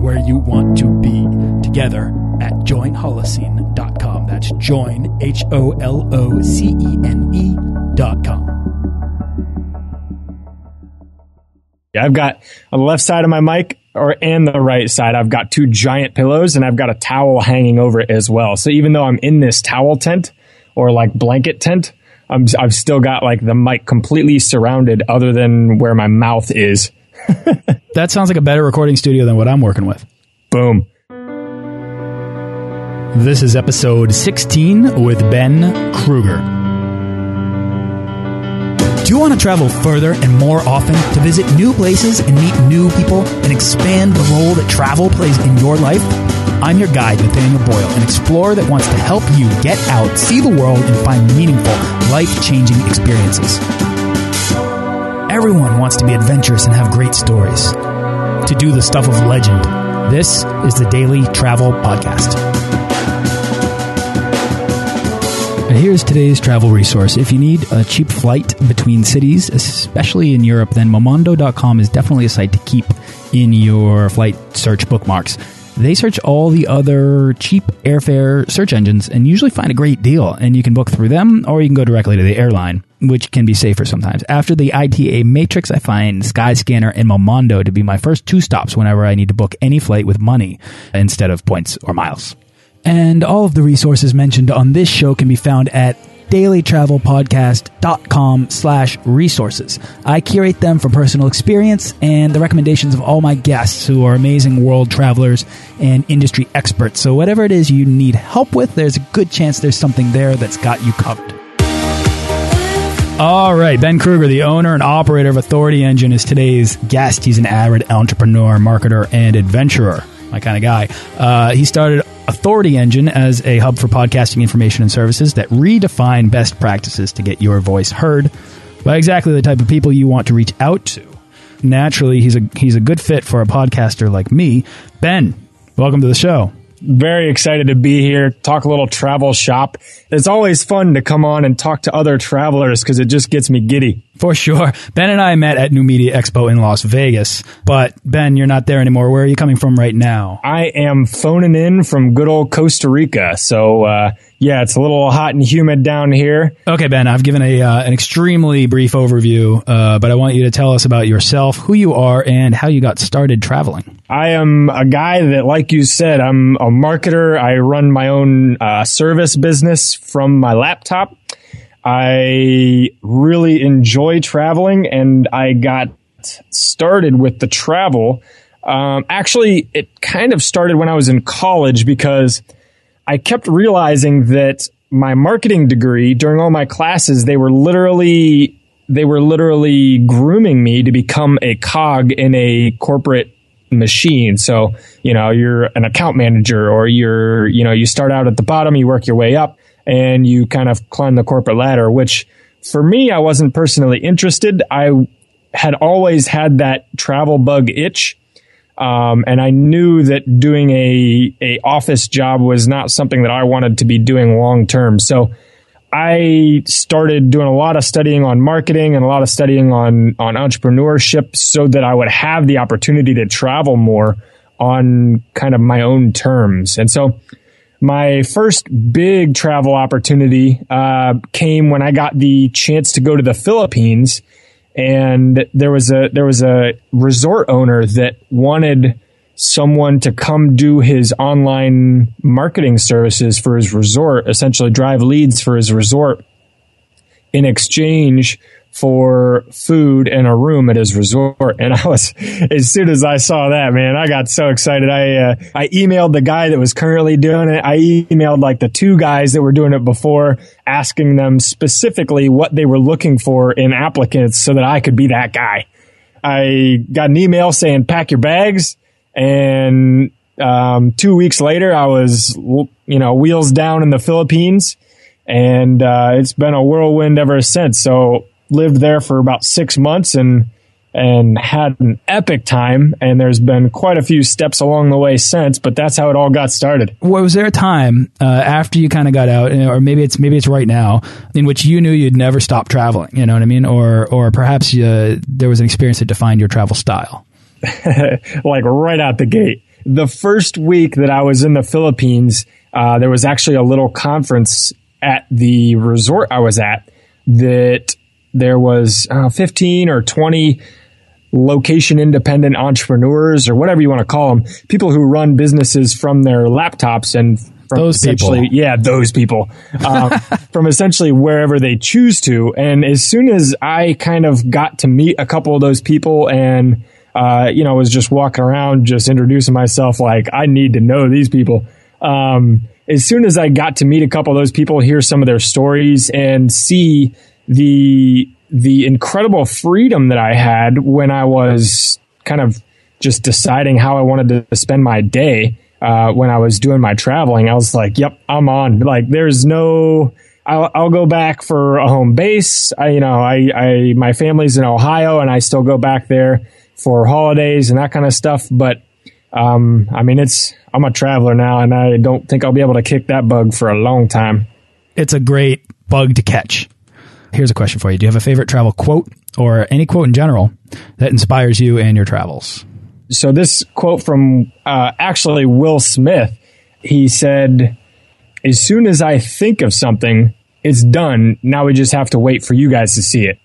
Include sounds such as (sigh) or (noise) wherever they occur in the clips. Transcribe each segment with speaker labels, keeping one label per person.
Speaker 1: where you want to be together at joinholocene.com. That's join, H O L O C E N E.com.
Speaker 2: Yeah, I've got on the left side of my mic or and the right side, I've got two giant pillows and I've got a towel hanging over it as well. So even though I'm in this towel tent or like blanket tent, I'm, I've still got like the mic completely surrounded other than where my mouth is. (laughs)
Speaker 1: that sounds like a better recording studio than what I'm working with.
Speaker 2: Boom.
Speaker 1: This is episode 16 with Ben Kruger. Do you want to travel further and more often to visit new places and meet new people and expand the role that travel plays in your life? I'm your guide, Nathaniel Boyle, an explorer that wants to help you get out, see the world, and find meaningful, life changing experiences. Everyone wants to be adventurous and have great stories. To do the stuff of legend, this is the Daily Travel Podcast. And here's today's travel resource. If you need a cheap flight between cities, especially in Europe, then Momondo.com is definitely a site to keep in your flight search bookmarks. They search all the other cheap airfare search engines and usually find a great deal. And you can book through them or you can go directly to the airline, which can be safer sometimes. After the ITA Matrix, I find Skyscanner and Momondo to be my first two stops whenever I need to book any flight with money instead of points or miles. And all of the resources mentioned on this show can be found at dailytravelpodcast.com slash resources. I curate them from personal experience and the recommendations of all my guests who are amazing world travelers and industry experts. So whatever it is you need help with, there's a good chance there's something there that's got you covered. All right, Ben Kruger, the owner and operator of Authority Engine, is today's guest. He's an avid entrepreneur, marketer, and adventurer my kind of guy. Uh, he started Authority Engine as a hub for podcasting information and services that redefine best practices to get your voice heard by exactly the type of people you want to reach out to. Naturally, he's a he's a good fit for a podcaster like me. Ben, welcome to the show.
Speaker 2: Very excited to be here, talk a little travel shop. It's always fun to come on and talk to other travelers because it just gets me giddy.
Speaker 1: For sure. Ben and I met at New Media Expo in Las Vegas. But Ben, you're not there anymore. Where are you coming from right now?
Speaker 2: I am phoning in from good old Costa Rica. So, uh, yeah, it's a little hot and humid down here.
Speaker 1: Okay, Ben, I've given a uh, an extremely brief overview, uh, but I want you to tell us about yourself, who you are, and how you got started traveling.
Speaker 2: I am a guy that, like you said, I'm a marketer. I run my own uh, service business from my laptop. I really enjoy traveling and I got started with the travel. Um, actually, it kind of started when I was in college because I kept realizing that my marketing degree during all my classes, they were literally, they were literally grooming me to become a cog in a corporate machine. So, you know, you're an account manager or you're, you know, you start out at the bottom, you work your way up and you kind of climb the corporate ladder, which for me, I wasn't personally interested. I had always had that travel bug itch. Um, and I knew that doing a, a office job was not something that I wanted to be doing long term. So I started doing a lot of studying on marketing and a lot of studying on, on entrepreneurship so that I would have the opportunity to travel more on kind of my own terms. And so my first big travel opportunity uh, came when I got the chance to go to the Philippines, and there was a there was a resort owner that wanted someone to come do his online marketing services for his resort, essentially drive leads for his resort in exchange for food and a room at his resort. And I was, as soon as I saw that, man, I got so excited. I, uh, I emailed the guy that was currently doing it. I emailed like the two guys that were doing it before, asking them specifically what they were looking for in applicants so that I could be that guy. I got an email saying, pack your bags. And, um, two weeks later, I was, you know, wheels down in the Philippines and uh, it's been a whirlwind ever since. So lived there for about six months and and had an epic time. And there's been quite a few steps along the way since, but that's how it all got started.
Speaker 1: Well, Was there a time uh, after you kind of got out, or maybe it's maybe it's right now, in which you knew you'd never stop traveling? You know what I mean? Or or perhaps uh, there was an experience that defined your travel style. (laughs)
Speaker 2: like right out the gate. The first week that I was in the Philippines, uh, there was actually a little conference at the resort I was at that there was uh, 15 or 20 location independent entrepreneurs or whatever you want to call them, people who run businesses from their laptops and from
Speaker 1: those
Speaker 2: essentially,
Speaker 1: people.
Speaker 2: yeah, those people, um, (laughs) from essentially wherever they choose to. And as soon as I kind of got to meet a couple of those people and, uh, you know, was just walking around, just introducing myself, like, I need to know these people. Um, as soon as I got to meet a couple of those people, hear some of their stories and see the the incredible freedom that I had when I was kind of just deciding how I wanted to spend my day uh, when I was doing my traveling, I was like, "Yep, I'm on." Like, there's no. I'll, I'll go back for a home base. I, you know, I, I, my family's in Ohio, and I still go back there for holidays and that kind of stuff. But, um, I mean, it's I'm a traveler now, and I don't think I'll be able to kick that bug for a long time.
Speaker 1: It's a great bug to catch. Here's a question for you: Do you have a favorite travel quote or any quote in general that inspires you and your travels?
Speaker 2: So this quote from uh, actually Will Smith, he said, "As soon as I think of something, it's done. Now we just have to wait for you guys to see it."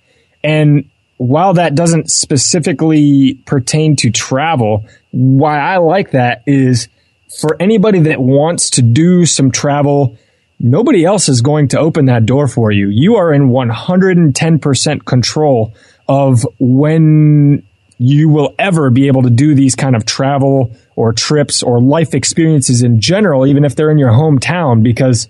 Speaker 2: And while that doesn't specifically pertain to travel, why I like that is for anybody that wants to do some travel, nobody else is going to open that door for you. You are in 110% control of when you will ever be able to do these kind of travel or trips or life experiences in general, even if they're in your hometown, because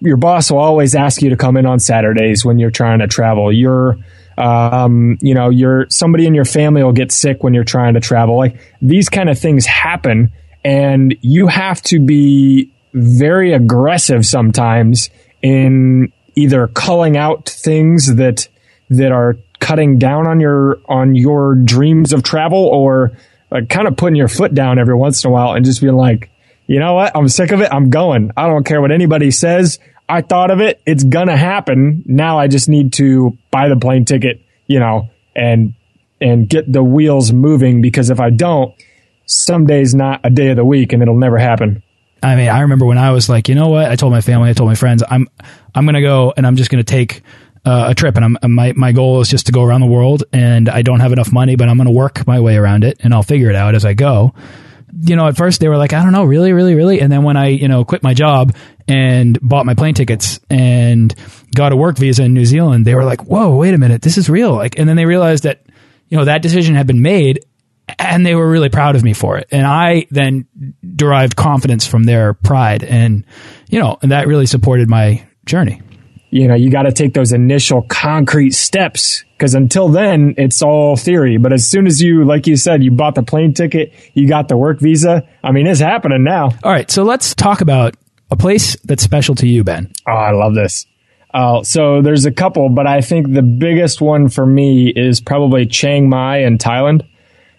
Speaker 2: your boss will always ask you to come in on Saturdays when you're trying to travel. You're, um, you know, you're somebody in your family will get sick when you're trying to travel. Like these kind of things happen and you have to be very aggressive sometimes in either culling out things that, that are cutting down on your, on your dreams of travel or like kind of putting your foot down every once in a while and just being like, you know what? I'm sick of it. I'm going. I don't care what anybody says. I thought of it. It's gonna happen. Now I just need to buy the plane ticket, you know, and, and get the wheels moving because if I don't, some days not a day of the week and it'll never happen.
Speaker 1: I mean, I remember when I was like, you know what? I told my family, I told my friends, I'm, I'm going to go and I'm just going to take uh, a trip. And I'm, my, my goal is just to go around the world and I don't have enough money, but I'm going to work my way around it and I'll figure it out as I go. You know, at first they were like, I don't know, really, really, really. And then when I, you know, quit my job and bought my plane tickets and got a work visa in New Zealand, they were like, whoa, wait a minute, this is real. Like, and then they realized that, you know, that decision had been made and they were really proud of me for it. And I then derived confidence from their pride. And, you know, and that really supported my journey.
Speaker 2: You know, you got to take those initial concrete steps because until then, it's all theory. But as soon as you, like you said, you bought the plane ticket, you got the work visa, I mean, it's happening now.
Speaker 1: All right. So let's talk about a place that's special to you, Ben.
Speaker 2: Oh, I love this. Uh, so there's a couple, but I think the biggest one for me is probably Chiang Mai in Thailand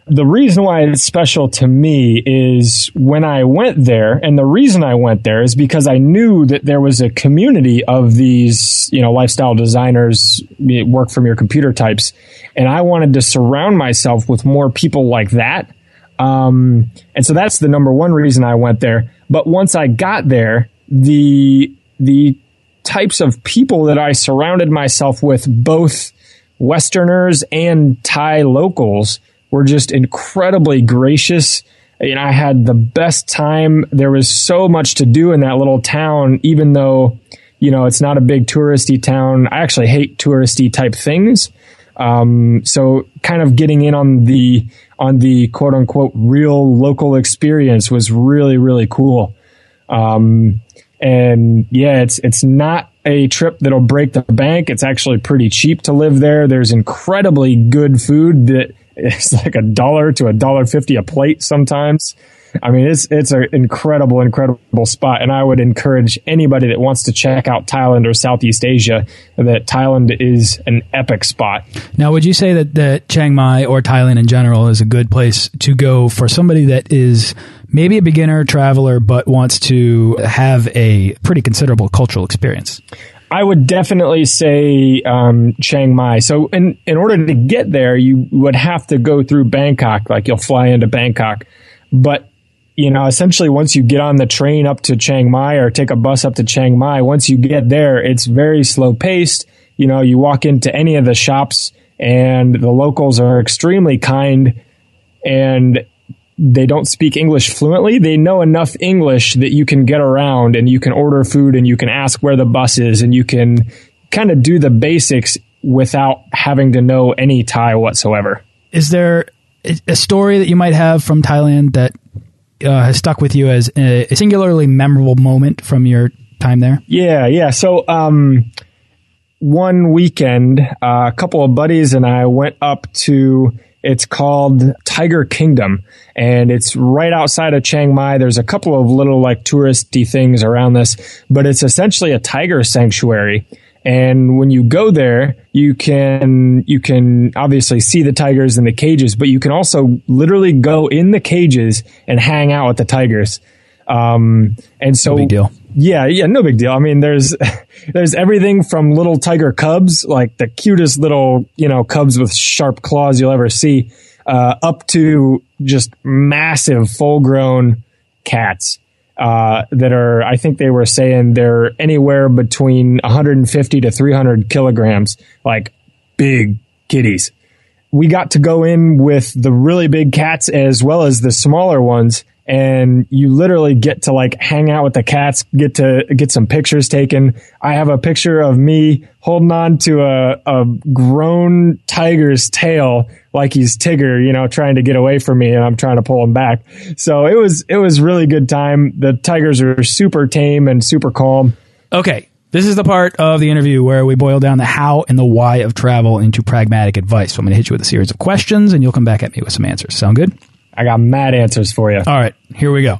Speaker 2: the reason why it's special to me is when I went there, and the reason I went there is because I knew that there was a community of these, you know, lifestyle designers, work from your computer types, and I wanted to surround myself with more people like that. Um, and so that's the number one reason I went there. But once I got there, the the types of people that I surrounded myself with, both Westerners and Thai locals, were just incredibly gracious. And I had the best time. There was so much to do in that little town, even though, you know, it's not a big touristy town. I actually hate touristy type things. Um, so kind of getting in on the, on the quote unquote real local experience was really, really cool. Um, and yeah, it's, it's not a trip that'll break the bank. It's actually pretty cheap to live there. There's incredibly good food that it's like a dollar to a dollar fifty a plate sometimes. I mean, it's it's an incredible, incredible spot, and I would encourage anybody that wants to check out Thailand or Southeast Asia that Thailand is an epic spot.
Speaker 1: Now, would you say that that Chiang Mai or Thailand in general is a good place to go for somebody that is maybe a beginner traveler but wants to have a pretty considerable cultural experience?
Speaker 2: I would definitely say um, Chiang Mai. So, in in order to get there, you would have to go through Bangkok. Like you'll fly into Bangkok, but you know, essentially once you get on the train up to Chiang Mai or take a bus up to Chiang Mai, once you get there, it's very slow paced. You know, you walk into any of the shops and the locals are extremely kind and they don't speak English fluently. They know enough English that you can get around and you can order food and you can ask where the bus is and you can kind of do the basics without having to know any Thai whatsoever.
Speaker 1: Is there a story that you might have from Thailand that uh, has stuck with you as a, singularly memorable moment from your time there?
Speaker 2: Yeah, yeah. So, um, one weekend, uh, a couple of buddies and I went up to, it's called Tiger Kingdom and it's right outside of Chiang Mai. There's a couple of little like touristy things around this, but it's essentially a tiger sanctuary. And when you go there, you can, you can obviously see the tigers in the cages, but you can also literally go in the cages and hang out with the tigers. Um, and so,
Speaker 1: no big deal.
Speaker 2: Yeah, yeah, no big deal. I mean, there's, (laughs) there's everything from little tiger cubs, like the cutest little, you know, cubs with sharp claws you'll ever see, uh, up to just massive full grown cats uh, that are, I think they were saying they're anywhere between 150 to 300 kilograms, like big kitties. We got to go in with the really big cats as well as the smaller ones and you literally get to like hang out with the cats, get to get some pictures taken. I have a picture of me holding on to a, a grown tiger's tail like he's Tigger, you know, trying to get away from me and I'm trying to pull him back. So it was, it was really good time. The tigers are super tame and super calm.
Speaker 1: Okay. This is the part of the interview where we boil down the how and the why of travel into pragmatic advice. So I'm going to hit you with a series of questions and you'll come back at me with some answers. Sound good?
Speaker 2: I got mad answers for you.
Speaker 1: All right, here we go.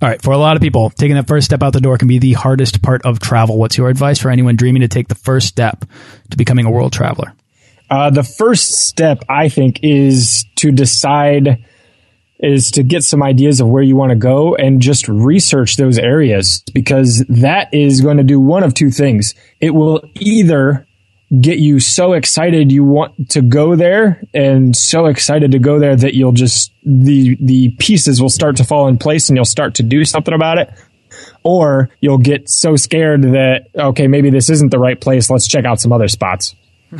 Speaker 1: All right, for a lot of people, taking that first step out the door can be the hardest part of travel. What's your advice for anyone dreaming to take the first step to becoming a world traveler?
Speaker 2: Uh, the first step, I think, is to decide is to get some ideas of where you want to go and just research those areas because that is going to do one of two things. It will either get you so excited you want to go there and so excited to go there that you'll just the the pieces will start to fall in place and you'll start to do something about it or you'll get so scared that okay maybe this isn't the right place let's check out some other spots (laughs)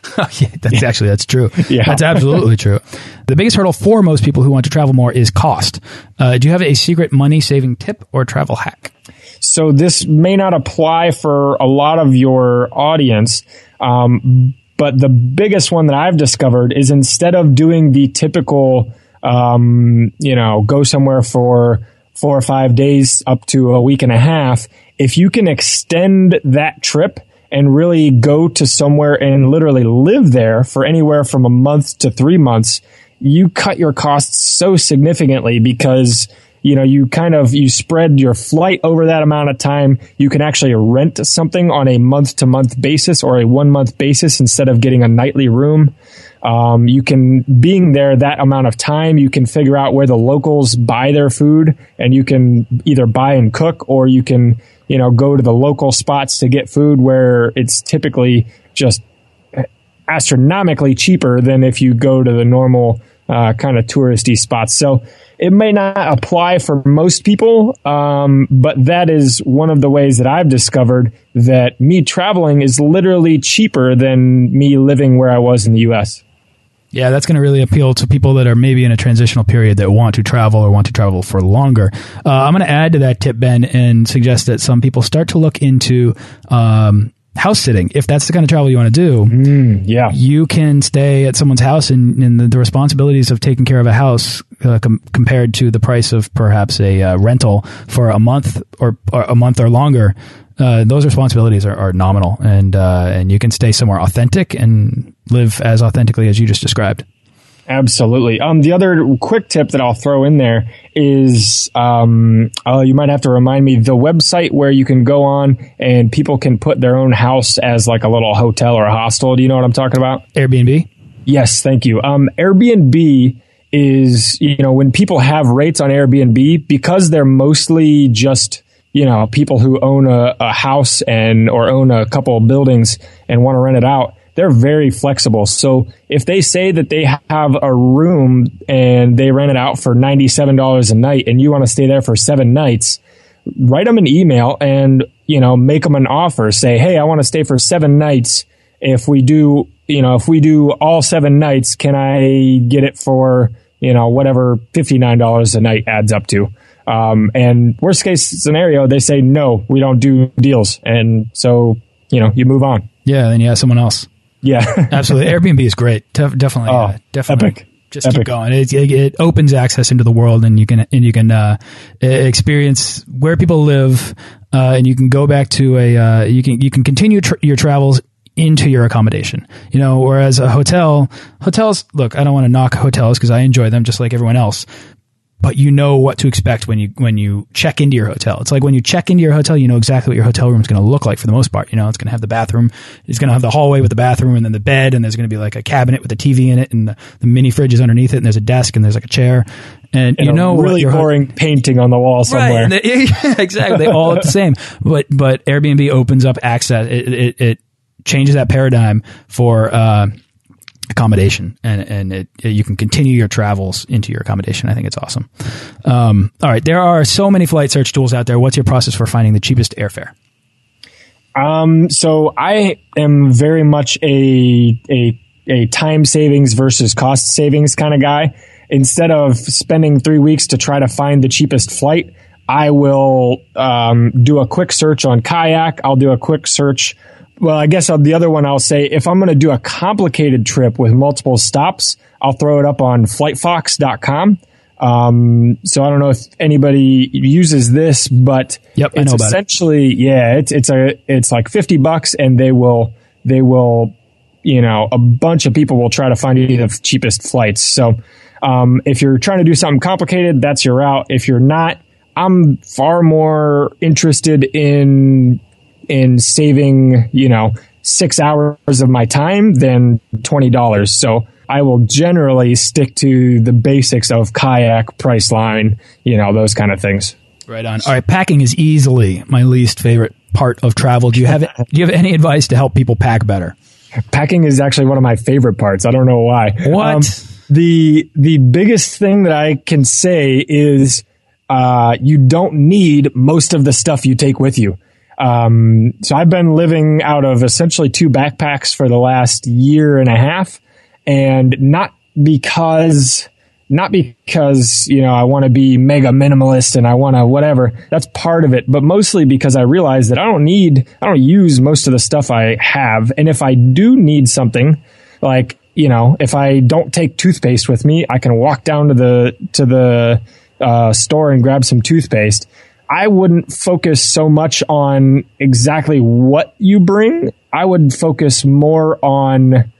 Speaker 2: (laughs)
Speaker 1: yeah, that's
Speaker 2: Yeah.
Speaker 1: actually that's true.
Speaker 2: Yeah.
Speaker 1: That's absolutely (laughs) true. The biggest hurdle for most people who want to travel more is cost. Uh, do you have a secret money saving tip or travel hack?
Speaker 2: So this may not apply for a lot of your audience, um, but the biggest one that I've discovered is instead of doing the typical, um, you know, go somewhere for four or five days up to a week and a half, if you can extend that trip and really go to somewhere and literally live there for anywhere from a month to three months, you cut your costs so significantly because you know you kind of you spread your flight over that amount of time. You can actually rent something on a month to month basis or a one month basis instead of getting a nightly room. Um, you can being there that amount of time you can figure out where the locals buy their food and you can either buy and cook or you can you know go to the local spots to get food where it's typically just astronomically cheaper than if you go to the normal uh, kind of touristy spots. So it may not apply for most people, um, but that is one of the ways that I've discovered that me traveling is literally cheaper than me living where I was in the U.S.
Speaker 1: Yeah, that's going to really appeal to people that are maybe in a transitional period that want to travel or want to travel for longer. Uh, I'm going to add to that tip, Ben, and suggest that some people start to look into um, house sitting. If that's the kind of travel you want to do,
Speaker 2: Yeah.
Speaker 1: you can stay at someone's house, and, and the, the responsibilities of taking care of a house uh, com compared to the price of perhaps a uh, rental for a month or, or a month or longer. Uh, those responsibilities are, are nominal, and uh, and you can stay somewhere authentic and live as authentically as you just described.
Speaker 2: Absolutely. Um, the other quick tip that I'll throw in there is, um, oh, you might have to remind me the website where you can go on and people can put their own house as like a little hotel or a hostel. Do you know what I'm talking about?
Speaker 1: Airbnb.
Speaker 2: Yes, thank you. Um, Airbnb is, you know, when people have rates on Airbnb, because they're mostly just, you know, people who own a, a house and or own a couple of buildings and want to rent it out, they're very flexible. So if they say that they have a room and they rent it out for $97 a night and you want to stay there for seven nights, write them an email and, you know, make them an offer. Say, Hey, I want to stay for seven nights. If we do, you know, if we do all seven nights, can I get it for, you know, whatever $59 a night adds up to? Um, and worst case scenario, they say, no, we don't do deals. And so, you know, you move on.
Speaker 1: Yeah. Then you have someone else.
Speaker 2: Yeah, (laughs)
Speaker 1: absolutely. Airbnb is great. Def- definitely,
Speaker 2: oh,
Speaker 1: uh, definitely.
Speaker 2: Epic.
Speaker 1: Just
Speaker 2: epic.
Speaker 1: keep going. It, it, it, opens access into the world, and you can and you can uh, experience where people live, uh, and you can go back to a uh, you can you can continue tr your travels into your accommodation. You know, whereas a hotel, hotels. Look, I don't want to knock hotels because I enjoy them just like everyone else but you know what to expect when you when you check into your hotel. It's like when you check into your hotel, you know exactly what your hotel room is going to look like for the most part. You know, it's going to have the bathroom, it's going to have the hallway with the bathroom, and then the bed, and there's going to be like a cabinet with a TV in it, and the, the, mini fridge is underneath it, and there's a desk, and there's like a chair, and,
Speaker 2: and
Speaker 1: you know
Speaker 2: really boring painting on the wall somewhere.
Speaker 1: Right, (laughs) exactly, they all look the same. But but Airbnb opens up access. It it, it changes that paradigm for. Uh, accommodation and and it, it, you can continue your travels into your accommodation. I think it's awesome. Um, all right, there are so many flight search tools out there. What's your process for finding the cheapest airfare?
Speaker 2: Um, so I am very much a a a time savings versus cost savings kind of guy. Instead of spending three weeks to try to find the cheapest flight, I will um, do a quick search on Kayak. I'll do a quick search well, I guess the other one I'll say if I'm going to do a complicated trip with multiple stops, I'll throw it up on flightfox.com. Um, so I don't know if anybody uses this, but
Speaker 1: yep,
Speaker 2: it's essentially,
Speaker 1: it.
Speaker 2: yeah, it's, it's a, it's like 50 bucks and they will, they will, you know, a bunch of people will try to find you the cheapest flights. So, um, if you're trying to do something complicated, that's your route. If you're not, I'm far more interested in in saving, you know, six hours of my time than $20. So I will generally stick to the basics of kayak, Priceline, you know, those kind of things.
Speaker 1: Right on. All right. Packing is easily my least favorite part of travel. Do you have, do you have any advice to help people pack better?
Speaker 2: Packing is actually one of my favorite parts. I don't know why.
Speaker 1: What? Um,
Speaker 2: the, the biggest thing that I can say is, uh, you don't need most of the stuff you take with you. Um, so I've been living out of essentially two backpacks for the last year and a half and not because, not because, you know, I want to be mega minimalist and I want to whatever. That's part of it, but mostly because I realize that I don't need, I don't use most of the stuff I have. And if I do need something, like, you know, if I don't take toothpaste with me, I can walk down to the, to the, uh, store and grab some toothpaste. I wouldn't focus so much on exactly what you bring. I would focus more on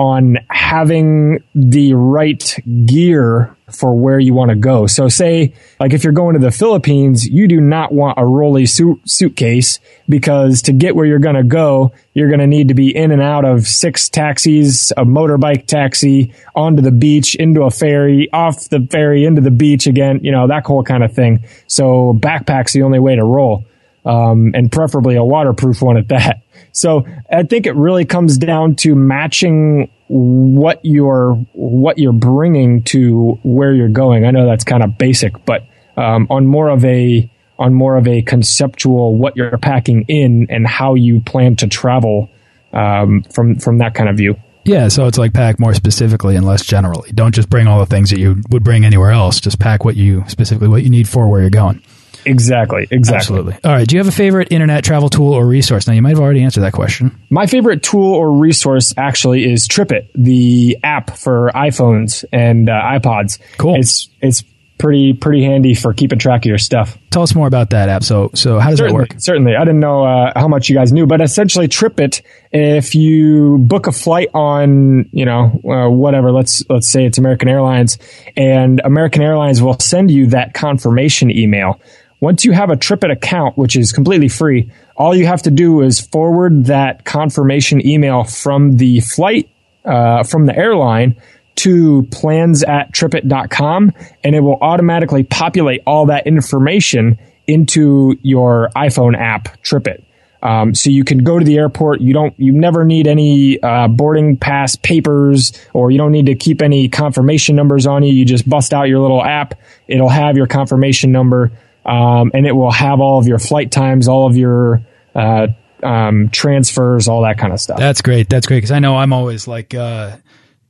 Speaker 2: on having the right gear for where you want to go. So say, like if you're going to the Philippines, you do not want a rolly suit, suitcase because to get where you're going to go, you're going to need to be in and out of six taxis, a motorbike taxi, onto the beach, into a ferry, off the ferry, into the beach again, you know, that whole kind of thing. So backpack's the only way to roll. Um, and preferably a waterproof one at that. So I think it really comes down to matching what you're what you're bringing to where you're going. I know that's kind of basic, but um, on more of a on more of a conceptual what you're packing in and how you plan to travel um, from from that kind of view.
Speaker 1: Yeah, so it's like pack more specifically and less generally. Don't just bring all the things that you would bring anywhere else. Just pack what you specifically what you need for where you're going.
Speaker 2: Exactly. Exactly.
Speaker 1: Absolutely. All right. Do you have a favorite internet travel tool or resource? Now, you might have already answered that question.
Speaker 2: My favorite tool or resource actually is TripIt, the app for iPhones and uh, iPods.
Speaker 1: Cool.
Speaker 2: It's it's pretty pretty handy for keeping track of your stuff.
Speaker 1: Tell us more about that app. So so how does
Speaker 2: certainly,
Speaker 1: that work?
Speaker 2: Certainly, I didn't know uh, how much you guys knew, but essentially, TripIt. If you book a flight on, you know, uh, whatever, let's let's say it's American Airlines, and American Airlines will send you that confirmation email. Once you have a TripIt account, which is completely free, all you have to do is forward that confirmation email from the flight uh, from the airline to plans at tripit.com and it will automatically populate all that information into your iPhone app, TripIt. Um, so you can go to the airport. You don't, you never need any uh, boarding pass papers, or you don't need to keep any confirmation numbers on you. You just bust out your little app. It'll have your confirmation number, um, and it will have all of your flight times, all of your uh, um, transfers, all that kind of stuff.
Speaker 1: That's great. That's great because I know I'm always like. Uh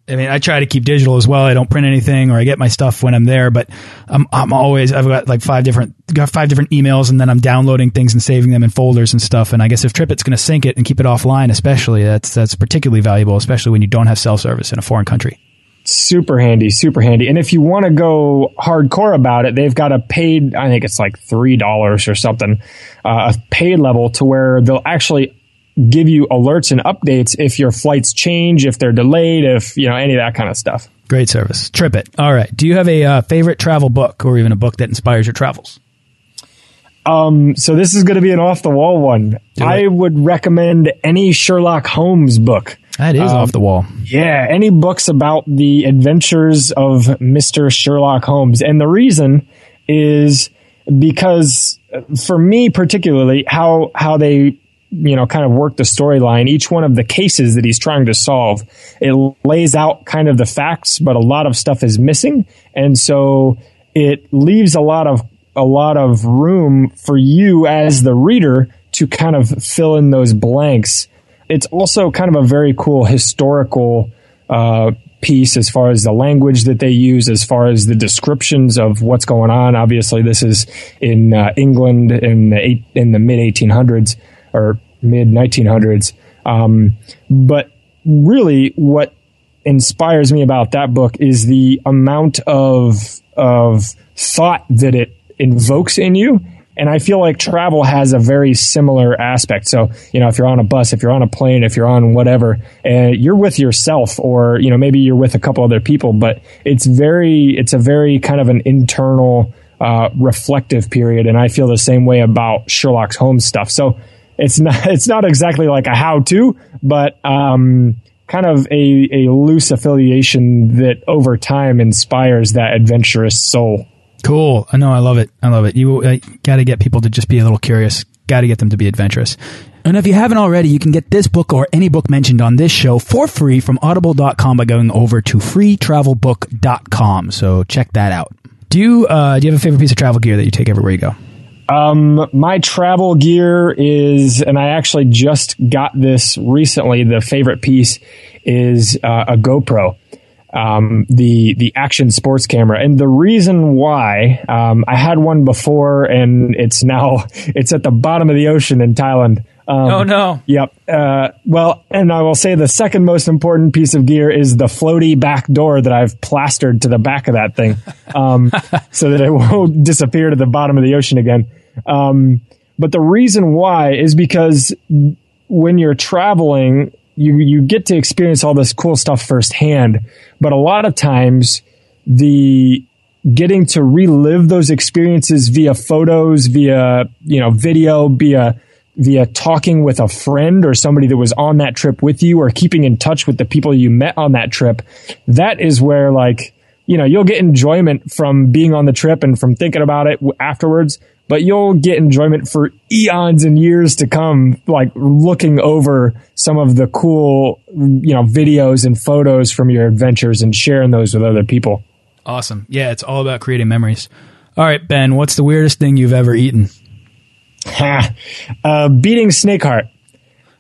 Speaker 1: I mean, I try to keep digital as well. I don't print anything or I get my stuff when I'm there, but I'm, I'm always, I've got like five different, got five different emails and then I'm downloading things and saving them in folders and stuff. And I guess if TripIt's going to sync it and keep it offline, especially that's, that's particularly valuable, especially when you don't have cell service in a foreign country.
Speaker 2: Super handy, super handy. And if you want to go hardcore about it, they've got a paid, I think it's like $3 or something, uh, a paid level to where they'll actually give you alerts and updates if your flights change, if they're delayed, if you know any of that kind of stuff.
Speaker 1: Great service. TripIt. All right. Do you have a uh, favorite travel book or even a book that inspires your travels?
Speaker 2: Um, so this is going to be an off the wall one. I would recommend any Sherlock Holmes book.
Speaker 1: That is um, off the wall.
Speaker 2: Yeah, any books about the adventures of Mr. Sherlock Holmes. And the reason is because for me particularly how how they you know, kind of work the storyline, each one of the cases that he's trying to solve, it lays out kind of the facts, but a lot of stuff is missing. And so it leaves a lot of, a lot of room for you as the reader to kind of fill in those blanks. It's also kind of a very cool historical, uh, piece as far as the language that they use, as far as the descriptions of what's going on. Obviously, this is in uh, England in the eight, in the mid 1800s or mid 1900s. Um, but really, what inspires me about that book is the amount of of thought that it invokes in you. And I feel like travel has a very similar aspect. So, you know, if you're on a bus, if you're on a plane, if you're on whatever, and you're with yourself or, you know, maybe you're with a couple other people, but it's very, it's a very kind of an internal, uh, reflective period. And I feel the same way about Sherlock Holmes stuff. So it's not (laughs) it's not exactly like a how to, but um, kind of a, a loose affiliation that over time inspires that adventurous soul.
Speaker 1: Cool. I know. I love it. I love it. You uh, got to get people to just be a little curious. Got to get them to be adventurous. And if you haven't already, you can get this book or any book mentioned on this show for free from audible.com by going over to freetravelbook.com. So check that out. Do you, uh, do you have a favorite piece of travel gear that you take everywhere you go?
Speaker 2: Um, my travel gear is, and I actually just got this recently. The favorite piece is uh, a GoPro, um, the the action sports camera, and the reason why um, I had one before, and it's now (laughs) it's at the bottom of the ocean in Thailand.
Speaker 1: Um, oh no!
Speaker 2: Yep. Uh, well, and I will say the second most important piece of gear is the floaty back door that I've plastered to the back of that thing, um, (laughs) so that it won't disappear to the bottom of the ocean again. Um, but the reason why is because when you're traveling, you, you get to experience all this cool stuff firsthand. But a lot of times the getting to relive those experiences via photos, via, you know, video, via, via talking with a friend or somebody that was on that trip with you or keeping in touch with the people you met on that trip. That is where like, you know, you'll get enjoyment from being on the trip and from thinking about it afterwards but you'll get enjoyment for eons and years to come, like looking over some of the cool, you know, videos and photos from your adventures and sharing those with other people.
Speaker 1: Awesome. Yeah, it's all about creating memories. All right, Ben, what's the weirdest thing you've ever eaten?
Speaker 2: Ha, (laughs) uh, beating snake heart.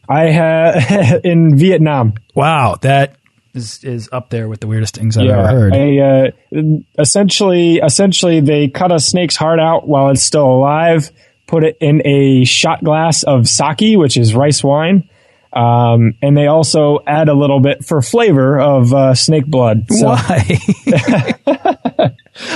Speaker 2: I had (laughs) in Vietnam.
Speaker 1: Wow, that is is up there with the weirdest things I've yeah, ever heard.
Speaker 2: I, uh, essentially, essentially, they cut a snake's heart out while it's still alive, put it in a shot glass of sake, which is rice wine, um, and they also add a little bit for flavor of uh, snake blood.
Speaker 1: So. Why? (laughs)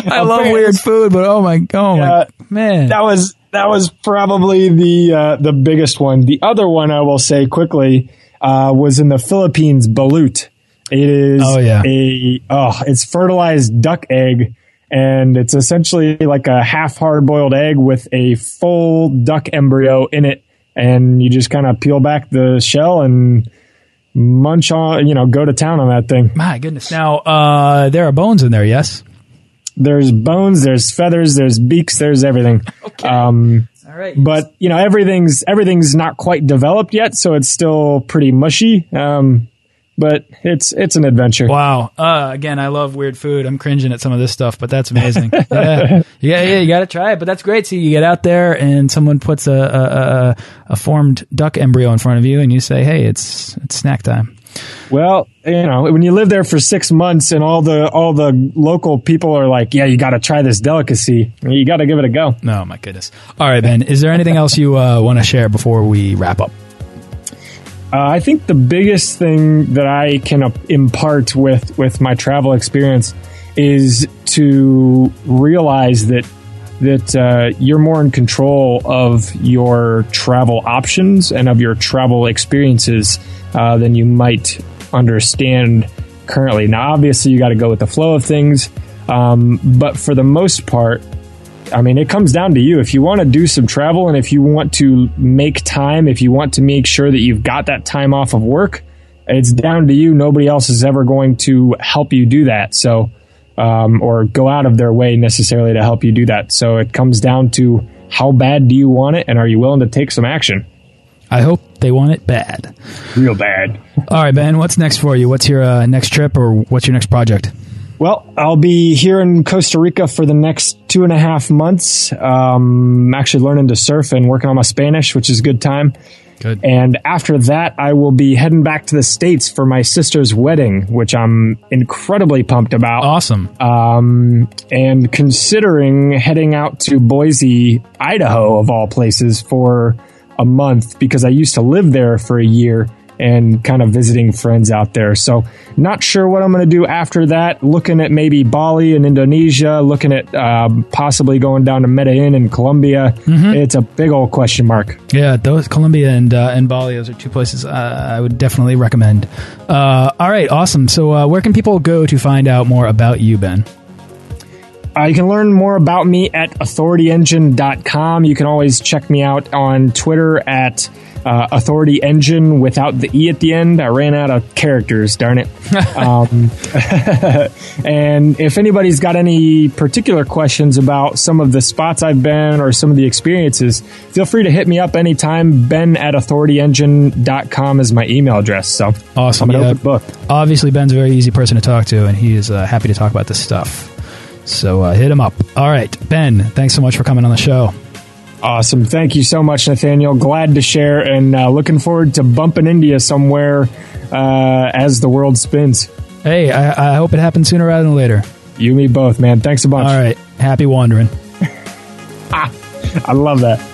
Speaker 1: I love weird food, but oh my, oh my man,
Speaker 2: that was that was probably the uh, the biggest one. The other one I will say quickly uh, was in the Philippines, balut. It is
Speaker 1: Oh, yeah.
Speaker 2: a oh, it's fertilized duck egg, and it's essentially like a half hard boiled egg with a full duck embryo in it, and you just kind of peel back the shell and munch on, you know, go to town on that thing.
Speaker 1: my goodness. Now, uh, there are bones in there, yes.
Speaker 2: There's bones, there's feathers, there's beaks, there's everything. (laughs)
Speaker 1: Okay.
Speaker 2: Um,
Speaker 1: All right,
Speaker 2: but you know everything's everything's not quite developed yet, so it's still pretty mushy. Um, but it's it's an adventure.
Speaker 1: Wow. Uh, again, I love weird food. I'm cringing at some of this stuff, but that's amazing. (laughs) yeah. Yeah. Yeah. You got to try it, but that's great. See, you get out there and someone puts a, a, a, a formed duck embryo in front of you and you say, Hey, it's, it's snack time.
Speaker 2: Well, you know when you live there for six months and all the all the local people are like, yeah, you got to try this delicacy. You got to give it a go.
Speaker 1: Oh my goodness. All right, Ben, is there anything else you uh, want to share before we wrap up?
Speaker 2: Uh, I think the biggest thing that I can impart with with my travel experience is to realize that that uh, you're more in control of your travel options and of your travel experiences uh, than you might understand currently. Now, obviously, you got to go with the flow of things, um, but for the most part, I mean, it comes down to you. If you want to do some travel and if you want to make time, if you want to make sure that you've got that time off of work, it's down to you. Nobody else is ever going to help you do that. So, um, or go out of their way necessarily to help you do that. So it comes down to how bad do you want it and are you willing to take some action?
Speaker 1: I hope they want it bad.
Speaker 2: Real bad.
Speaker 1: All right, Ben, what's next for you? What's your uh, next trip or what's your next project?
Speaker 2: Well, I'll be here in Costa Rica for the next two and a half months. Um, actually learning to surf and working on my Spanish, which is a good time.
Speaker 1: Good.
Speaker 2: And after that, I will be heading back to the States for my sister's wedding, which I'm incredibly pumped about.
Speaker 1: Awesome.
Speaker 2: Um, and considering heading out to Boise, Idaho, of all places, for a month because I used to live there for a year and kind of visiting friends out there. So, not sure what I'm going to do after that. Looking at maybe Bali and Indonesia, looking at um, possibly going down to Medellin in Colombia. It's a big old question mark.
Speaker 1: Yeah, those Colombia and uh, and Bali, those are two places uh, I would definitely recommend. Uh, all right, awesome. So, uh, where can people go to find out more about you, Ben?
Speaker 2: Uh, you can learn more about me at authorityengine.com. You can always check me out on Twitter at uh, Authority Engine without the E at the end. I ran out of characters, darn it. (laughs) um, (laughs) and if anybody's got any particular questions about some of the spots I've been or some of the experiences, feel free to hit me up anytime. Ben at authorityengine.com is my email address. So
Speaker 1: Awesome.
Speaker 2: I'm an
Speaker 1: Yeah.
Speaker 2: open book.
Speaker 1: Obviously, Ben's a very easy person to talk to, and he is uh, happy to talk about this stuff. So, uh, hit him up. All right, Ben, thanks so much for coming on the show.
Speaker 2: Awesome. Thank you so much, Nathaniel. Glad to share and uh, looking forward to bumping India somewhere uh, as the world spins.
Speaker 1: Hey, I, I hope it happens sooner rather than later.
Speaker 2: You me both, man. Thanks a bunch.
Speaker 1: All right, happy wandering. (laughs)
Speaker 2: I love that.